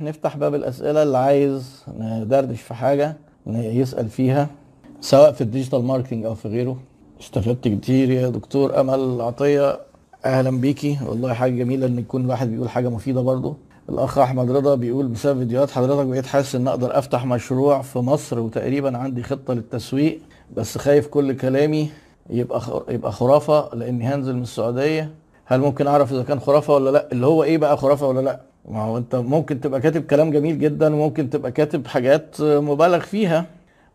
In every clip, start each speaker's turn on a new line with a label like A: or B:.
A: نفتح باب الأسئلة اللي عايز ندردش في حاجة يسأل فيها سواء في ال digital marketing أو في غيره. استفدت كتير يا دكتور أمل عطية. أهلا بيكي. والله حاجة جميلة إن يكون الواحد بيقول حاجة مفيدة برضه. الأخ أحمد رضا بيقول بسبب فيديوهات حضرتك بقيت حاسس إن أقدر أفتح مشروع في مصر وتقريبا عندي خطة للتسويق بس خايف كل كلامي يبقى يبقى خرافة لإني هنزل من السعودية. هل ممكن أعرف إذا كان خرافة ولا لأ؟ اللي هو إيه بقى خرافة ولا لأ؟ ما هو انت ممكن تبقى كاتب كلام جميل جدا وممكن تبقى كاتب حاجات مبالغ فيها.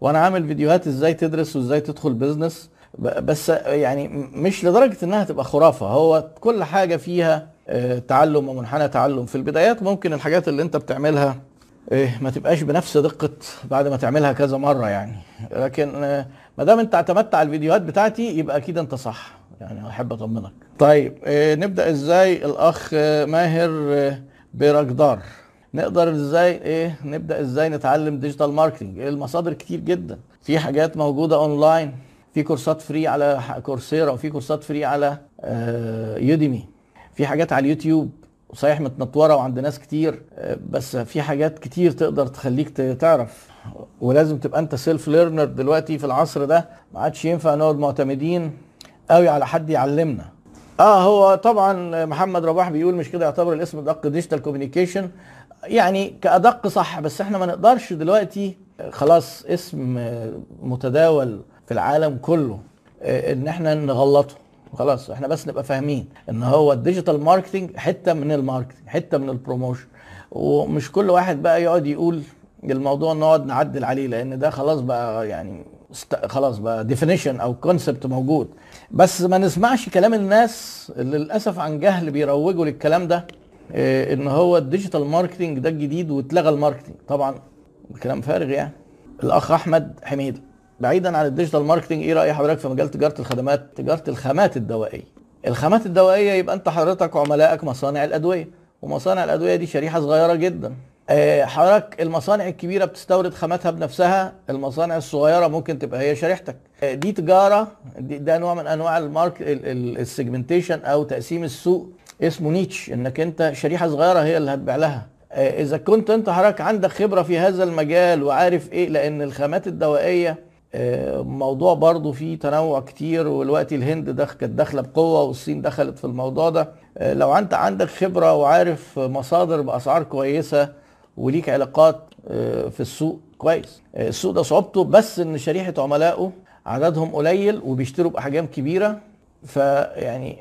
A: وأنا عامل فيديوهات إزاي تدرس وإزاي تدخل بيزنس ب- بس يعني مش لدرجة إنها تبقى خرافة. هو كل حاجة فيها آه، تعلم ومنحنى تعلم. في البدايات ممكن الحاجات اللي انت بتعملها إيه ما تبقاش بنفس دقة بعد ما تعملها كذا مرة يعني. لكن آه، ما دام انت اعتمدت على الفيديوهات بتاعتي يبقى أكيد أنت صح. يعني أحب أطمنك. طيب آه، نبدأ إزاي؟ الأخ ماهر آه، بيرجدار نقدر إزاي إيه نبدأ إزاي نتعلم digital marketing المصادر كتير جدا. في حاجات موجودة اونلاين في كورسات free على Coursera وفي كورسات free على آه، Udemy في حاجات على اليوتيوب. صحيح متنتورة وعند ناس كتير آه، بس في حاجات كتير تقدر تخليك تعرف. ولازم تبقى انت self learner دلوقتي في العصر ده. ما عادش ينفع نقعد معتمدين قوي على حد يعلمنا. آه هو طبعا محمد رباح بيقول مش كده يعتبر الاسم أدق digital communication يعني كأدق صح بس إحنا ما نقدرش دلوقتي خلاص اسم متداول في العالم كله آه، إن إحنا نغلطه. خلاص إحنا بس نبقى فاهمين إن هو ال digital marketing حتة من ال marketing حتة من ال promotion ومش كل واحد بقى يقعد يقول الموضوع نقعد نعدل عليه لأن ده خلاص بقى يعني خلاص بقى definition أو concept موجود. بس ما نسمعش كلام الناس اللي للأسف عن جهل بيروجوا للكلام ده آه، إن هو ال digital marketing ده الجديد واتلغى ال marketing طبعا كلام فارغ يعني. الأخ أحمد حميد بعيدا عن ال digital marketing إيه رأي حضرتك في مجال تجارة الخدمات؟ تجارة الخامات الدوائية. الخامات الدوائية يبقى أنت حضرتك عملائك مصانع الأدوية. ومصانع الأدوية دي شريحة صغيرة جدا. حضرتك المصانع الكبيرة بتستورد خاماتها بنفسها المصانع الصغيرة ممكن تبقى هي شريحتك. آه، دي تجارة دي ده نوع من أنواع ال market segmentation أو تقسيم السوق اسمه niche إنك أنت شريحة صغيرة هي اللي هتبيع لها. آه، إذا كنت أنت حضرتك عندك خبرة في هذا المجال وعارف إيه لأن الخامات الدوائية آه، موضوع برضو فيه تنوع كتير والوقت الهند كانت داخلة بقوة والصين دخلت في الموضوع ده. آه، لو أنت عندك خبرة وعارف مصادر بأسعار كويسة وليك علاقات آه، في السوق. كويس. آه، السوق ده صعوبته بس إن شريحة عملائه عددهم قليل وبيشتروا بأحجام كبيرة. فيعني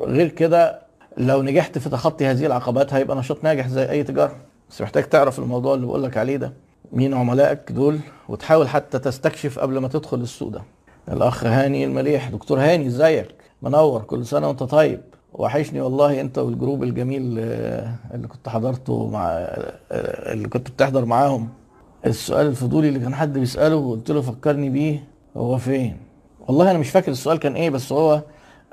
A: غير كده لو نجحت في تخطي هذه العقبات هيبقى نشاط ناجح زي أي تجارة. بس محتاج تعرف الموضوع اللي بقول لك عليه ده. مين عملائك دول؟ وتحاول حتى تستكشف قبل ما تدخل السوق ده. الأخ هاني المليح. دكتور هاني إزيك؟ منور. كل سنة وأنت طيب. وحشني والله انت والجروب الجميل آه، اللي كنت حضرته مع آه، اللي كنت بتحضر معاهم. السؤال الفضولي اللي كان حد بيسأله وقلت له فكرني بيه هو فين؟ والله أنا مش فاكر السؤال كان إيه بس هو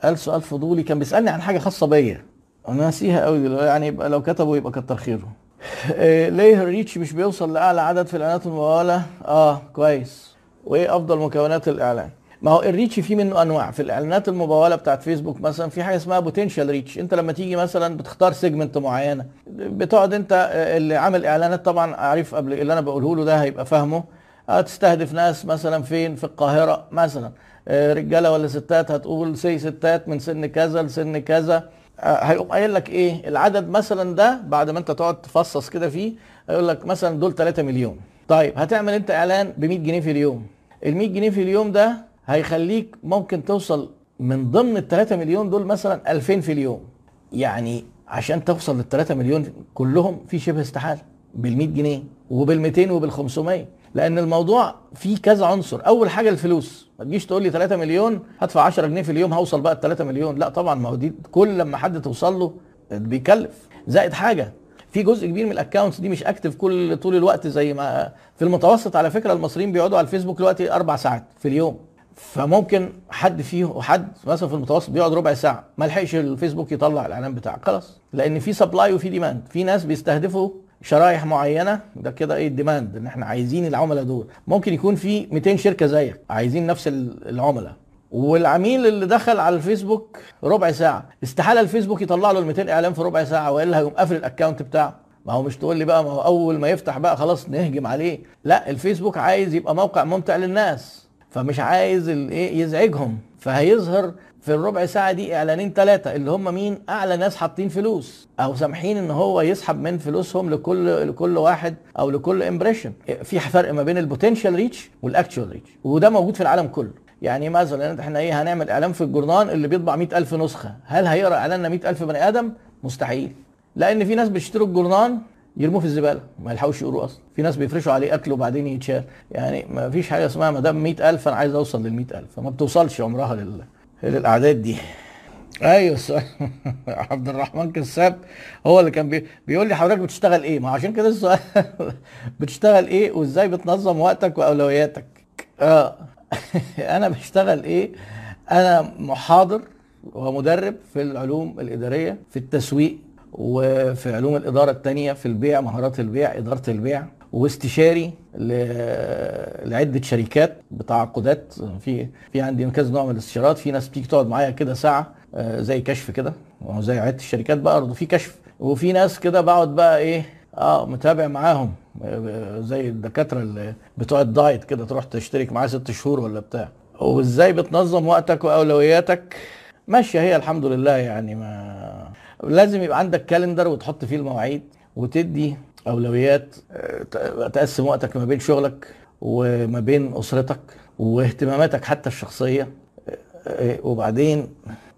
A: قال سؤال فضولي كان بيسألني عن حاجة خاصة بيا. أنا ناسيها قوي يعني يبقى لو كاتبه يبقى كتر خيره. إيه، ليه ال reach مش بيوصل لأعلى عدد في الإعلانات الممولة؟ آه كويس. وإيه أفضل مكونات الإعلان؟ ما هو ال reach فيه منه أنواع. في الإعلانات المموله بتاعت فيسبوك مثلا في حاجة اسمها potential reach انت لما تيجي مثلا بتختار segment معينة بتقعد انت آه، اللي عامل إعلانات طبعا عارف قبل اللي أنا بقوله له ده هيبقى فاهمه. آه، تستهدف ناس مثلا فين؟ في القاهرة مثلا. آه، رجالة ولا ستات؟ هتقول سي ستات من سن كذا لسن كذا. آه، هيقوم قايل لك إيه؟ العدد مثلا ده بعد ما انت تقعد تفصص كده فيه هيقول لك مثلا دول 3 مليون. طيب هتعمل انت إعلان ب 100 جنيه في اليوم. ال 100 جنيه في اليوم ده هيخليك ممكن توصل من ضمن ال 3 مليون دول مثلا 2000 في اليوم. يعني عشان توصل لل 3 مليون كلهم في شبه استحالة بال 100 جنيه وبال 200 وبال 500 لأن الموضوع فيه كذا عنصر. أول حاجة الفلوس. ما تجيش تقول لي 3 مليون هدفع 10 جنيه في اليوم هوصل بقى ل 3 مليون. لا طبعا ما هو دي كل لما حد توصل له بيكلف. زائد حاجة في جزء كبير من ال accounts دي مش active كل طول الوقت زي ما في المتوسط على فكرة المصريين بيقعدوا على الفيسبوك دلوقتي أربع ساعات في اليوم. فممكن حد فيه حد مثلا في المتوسط بيقعد ربع ساعة ما لحقش الفيسبوك يطلع الإعلان بتاعه خلاص. لأن في supply وفي demand في ناس بيستهدفوا شرايح معينة ده كده إيه ال demand إن إحنا عايزين العملاء دول. ممكن يكون في 200 شركة زيك عايزين نفس ال- العملاء. والعميل اللي دخل على الفيسبوك ربع ساعة. استحالة الفيسبوك يطلع له ال 200 إعلان في ربع ساعة وإلا هيقوم قافل ال account بتاعه. ما هو مش تقول لي بقى ما هو أول ما يفتح بقى خلاص نهجم عليه. لا الفيسبوك عايز يبقى موقع ممتع للناس. فمش عايز الايه يزعجهم. فهيظهر في الربع ساعة دي إعلانين ثلاثة اللي هم مين؟ أعلى ناس حاطين فلوس. أو سامحين إن هو يسحب من فلوسهم لكل لكل واحد أو لكل impression في فرق ما بين ال potential reach وال actual reach وده موجود في العالم كله. يعني مثلا إحنا إيه هنعمل إعلان في الجورنال اللي بيطبع 100000 نسخة. هل هيقرأ إعلاننا 100000 بني آدم؟ مستحيل. لأن في ناس بيشتروا الجورنال يرموه في الزبالة ما يلحقوش يقروه أصلا. في ناس بيفرشوا عليه أكل وبعدين يتشال. يعني ما فيش حاجة اسمها ما دام 100000 أنا عايز أوصل لل 100000 فما بتوصلش عمرها لل... للأعداد دي. أيوه عبد الرحمن كساب هو اللي كان بي... بيقول لي حضرتك بتشتغل إيه؟ ما عشان كده السؤال بتشتغل إيه وإزاي بتنظم وقتك وأولوياتك؟ آه. أنا بشتغل إيه؟ أنا محاضر ومدرب في العلوم الإدارية في التسويق وفي علوم الإدارة الثانية في البيع مهارات البيع إدارة البيع واستشاري لعدة شركات بتعاقدات في في عندي كذا نوع من الاستشارات. في ناس بتيجي تقعد معايا كده ساعة زي كشف كده. زي عدة الشركات بقى برضه في كشف. وفي ناس كده بقعد بقى إيه آه متابع معاهم. زي الدكاترة اللي بتوع ال diet كده تروح تشترك معاه ست شهور ولا بتاع. وإزاي بتنظم وقتك وأولوياتك؟ ماشية هي الحمد لله يعني ما لازم يبقى عندك calendar وتحط فيه المواعيد وتدي أولويات تقسم وقتك ما بين شغلك وما بين أسرتك واهتماماتك حتى الشخصية. وبعدين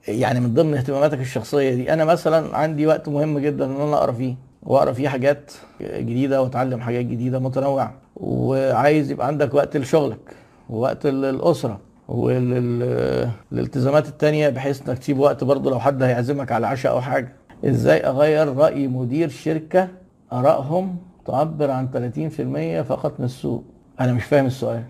A: يعني من ضمن اهتماماتك الشخصية دي أنا مثلا عندي وقت مهم جدا إن أنا أقرأ فيه وأقرأ فيه حاجات جديدة وأتعلم حاجات جديدة متنوعة. وعايز يبقى عندك وقت لشغلك ووقت الأسرة. والالتزامات التانية بحيث إنك تسيب وقت برضه لو حد هيعزمك على عشاء أو حاجة. إزاي أغير رأي مدير شركة آرائهم تعبر عن 30% فقط من السوق؟ أنا مش فاهم السؤال.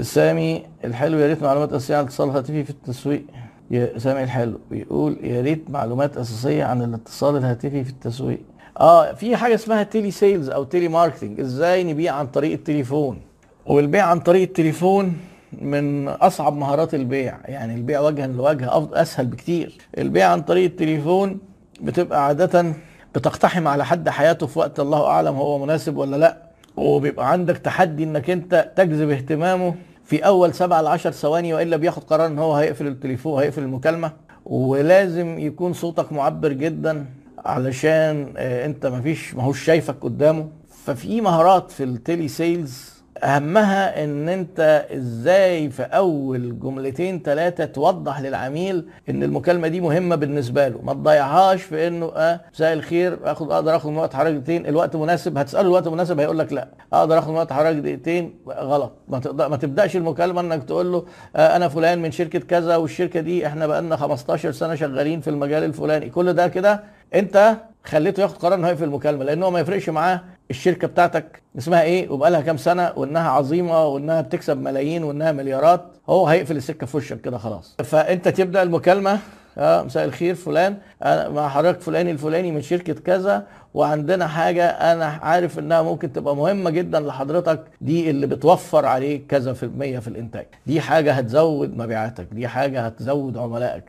A: سامي الحلو يا ريت معلومات أساسية عن الاتصال الهاتفي في التسويق. يا سامي الحلو بيقول يا ريت معلومات أساسية عن الاتصال الهاتفي في التسويق. آه في حاجة اسمها telesales أو telemarketing إزاي نبيع عن طريق التليفون؟ والبيع عن طريق التليفون من أصعب مهارات البيع. يعني البيع وجها لوجه أسهل بكتير. البيع عن طريق التليفون بتبقى عادة بتقتحم على حد حياته في وقت الله أعلم هو مناسب ولا لأ. وبيبقى عندك تحدي إنك أنت تجذب اهتمامه في أول سبعة ل 10 ثواني وإلا بياخد قرار إن هو هيقفل التليفون هيقفل المكالمة. ولازم يكون صوتك معبر جدا علشان أنت مفيش ماهوش شايفك قدامه. ففي مهارات في التيلي سيلز أهمها إن أنت إزاي في أول جملتين ثلاثة توضح للعميل إن المكالمة دي مهمة بالنسبة له. ما تضيعهاش في إنه آه مساء الخير آخد أقدر آخد من وقت حضرتك دقيقتين. الوقت مناسب؟ هتسأله الوقت مناسب هيقول لك لا. أقدر آخد من وقت حضرتك دقيقتين؟ غلط. ما تقدر ما تبدأش المكالمة إنك تقول له آه أنا فلان من شركة كذا والشركة دي إحنا بقالنا 15 سنة شغالين في المجال الفلاني. كل ده كده أنت خليته ياخد قرار انه هيقفل المكالمة لأن هو ما يفرقش معاه الشركة بتاعتك اسمها إيه؟ وبقى لها كام سنة؟ وإنها عظيمة وإنها بتكسب ملايين وإنها مليارات. هو هيقفل السكة في وشك كده خلاص. فأنت تبدأ المكالمة. آه مساء الخير فلان. أنا مع حضرتك فلاني الفلاني من شركة كذا. وعندنا حاجة أنا عارف إنها ممكن تبقى مهمة جدا لحضرتك. دي اللي بتوفر عليك كذا في المية في الإنتاج. دي حاجة هتزود مبيعاتك. دي حاجة هتزود عملائك.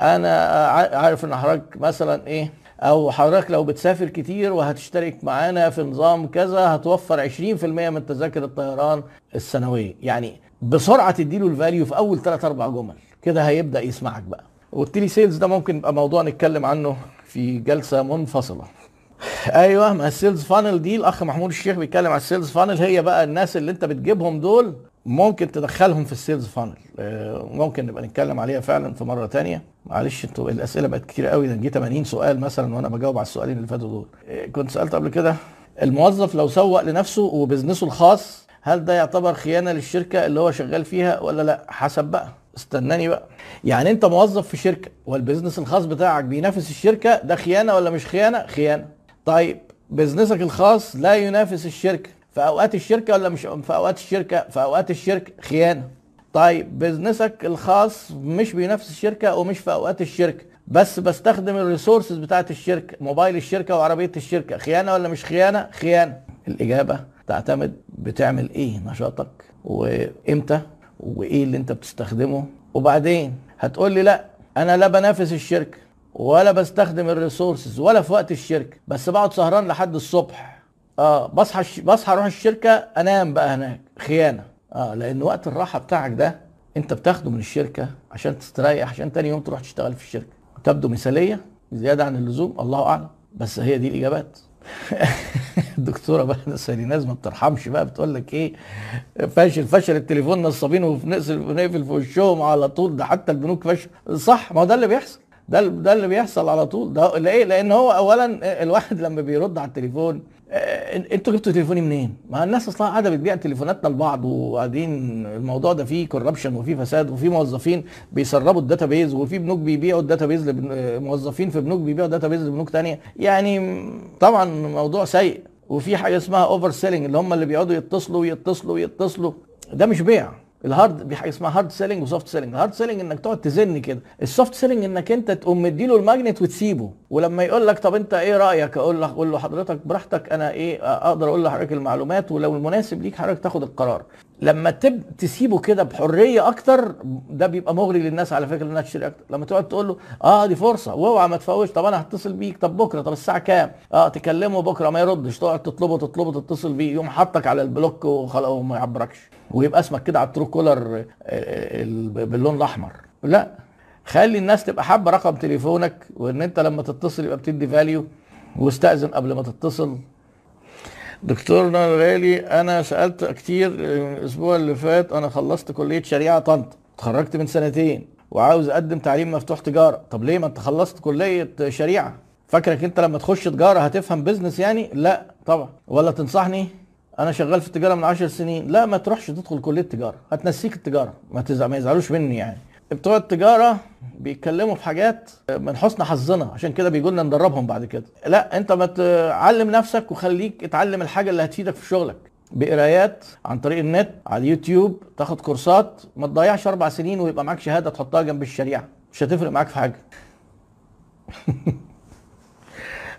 A: أنا عارف إن حضرتك مثلا إيه؟ أو حضرتك لو بتسافر كتير وهتشترك معانا في نظام كذا هتوفر 20% من تذاكر الطيران السنوية. يعني بسرعة تديله ال value في أول 3 4 جمل. كده هيبدأ يسمعك بقى. وال telesales ده ممكن يبقى موضوع نتكلم عنه في جلسة منفصلة. أيوه ما ال sales funnel دي الأخ محمود الشيخ بيتكلم على ال sales funnel هي بقى الناس اللي أنت بتجيبهم دول ممكن تدخلهم في ال sales funnel. ممكن نبقى نتكلم عليها فعلا في مرة تانية. معلش أنتوا الأسئلة بقت كتير قوي. ده جه 80 سؤال مثلا وأنا بجاوب على السؤالين اللي فاتوا دول. كنت سألت قبل كده الموظف لو سوق لنفسه و business ه الخاص هل ده يعتبر خيانة للشركة اللي هو شغال فيها ولا لأ؟ حسب بقى. استناني بقى. يعني أنت موظف في شركة وال business الخاص بتاعك بينافس الشركة ده خيانة ولا مش خيانة؟ خيانة. طيب business ك الخاص لا ينافس الشركة. في أوقات الشركة ولا مش في أوقات الشركة؟ في أوقات الشركة خيانة. طيب business ك الخاص مش بينافس الشركة ومش في أوقات الشركة. بس بستخدم ال resources بتاعت الشركة موبايل الشركة وعربية الشركة. خيانة ولا مش خيانة؟ خيانة. الإجابة تعتمد بتعمل إيه نشاطك وإمتى وإيه اللي أنت بتستخدمه. وبعدين هتقول لي لا أنا لا بنافس الشركة ولا بستخدم ال resources ولا في وقت الشركة. بس بقعد سهران لحد الصبح. آه بصحى بصحى أروح الشركة أنام بقى هناك. خيانة. آه لأن وقت الراحة بتاعك ده أنت بتاخده من الشركة عشان تستريح عشان تاني يوم تروح تشتغل في الشركة. تبدو مثالية زيادة عن اللزوم الله أعلم. بس هي دي الإجابات. الدكتوره بقى ساليناز ما بترحمش بقى بتقول لك إيه؟ فاشل فشل التليفون نصابين ونقفل ونقفل في وشهم على طول. ده حتى البنوك فشل صح ما هو ده اللي بيحصل. ده ده اللي بيحصل على طول. ده ليه؟ لأن هو اولا الواحد لما بيرد على التليفون آه، أنتوا جبتوا تليفوني منين؟ ما الناس أصلا قاعدة بتبيع تليفوناتنا لبعض وقاعدين الموضوع ده فيه corruption وفيه فساد وفيه موظفين بيسربوا ال database وفي بنوك بيبيعوا ال database لموظفين في بنوك بيبيعوا ال database لبنوك تانية. يعني طبعا موضوع سيء وفي حاجة اسمها over selling اللي هم اللي بيقعدوا يتصلوا ويتصلوا ويتصلوا ده مش بيع. ال hard حاجة اسمها hard selling و soft selling ال hard selling إنك تقعد تزن كده. ال soft selling إنك أنت تقوم مديله ال magnet وتسيبه. ولما يقول لك طب أنت إيه رأيك؟ أقول له أقول له حضرتك براحتك أنا إيه أقدر أقول لحضرتك المعلومات ولو المناسب ليك حضرتك تاخد القرار. لما تب تسيبه كده بحرية أكتر ده بيبقى مغري للناس على فكرة إنها تشتري أكتر. لما تقعد تقول له آه دي فرصة واوعى ما تفوتش طب أنا هتصل بيك طب بكرة طب الساعة كام؟ آه تكلمه بكرة ما يردش تقعد تطلبه تطلبه تتصل بيه يقوم حطك على ال block وخلاص وما يعبركش. ويبقى اسمك كده على ال Truecaller آه، ال- باللون الأحمر. لا خلي الناس تبقى حابة رقم تليفونك وإن أنت لما تتصل يبقى بتدي value واستأذن قبل ما تتصل. دكتورنا الغالي أنا سألت كتير الأسبوع اللي فات أنا خلصت كلية شريعة طنطا اتخرجت من سنتين وعاوز أقدم تعليم مفتوح تجارة. طب ليه ما أنت خلصت كلية شريعة؟ فاكرك أنت لما تخش تجارة هتفهم بيزنس يعني؟ لا طبعا. ولا تنصحني؟ أنا شغال في التجارة من عشر سنين. لا ما تروحش تدخل كلية تجارة هتنسيك التجارة ما تزع... ما يزعلوش مني يعني. بتوع التجارة بيتكلموا في حاجات من حسن حظنا عشان كده بيجوا لنا ندربهم بعد كده. لا انت ما تعلم نفسك وخليك اتعلم الحاجة اللي هتفيدك في شغلك. بقرايات عن طريق النت على اليوتيوب تاخد كورسات. ما تضيعش أربع سنين ويبقى معاك شهادة تحطها جنب الشريعة. مش هتفرق معاك في حاجة.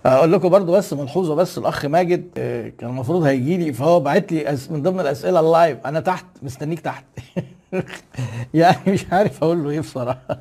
A: أقول لكم برضو بس ملحوظه بس الاخ ماجد آه، كان المفروض هيجي لي فهو بعت لي من ضمن الأسئلة اللايف أنا تحت مستنيك تحت. يعني مش عارف أقول له إيه بصراحة.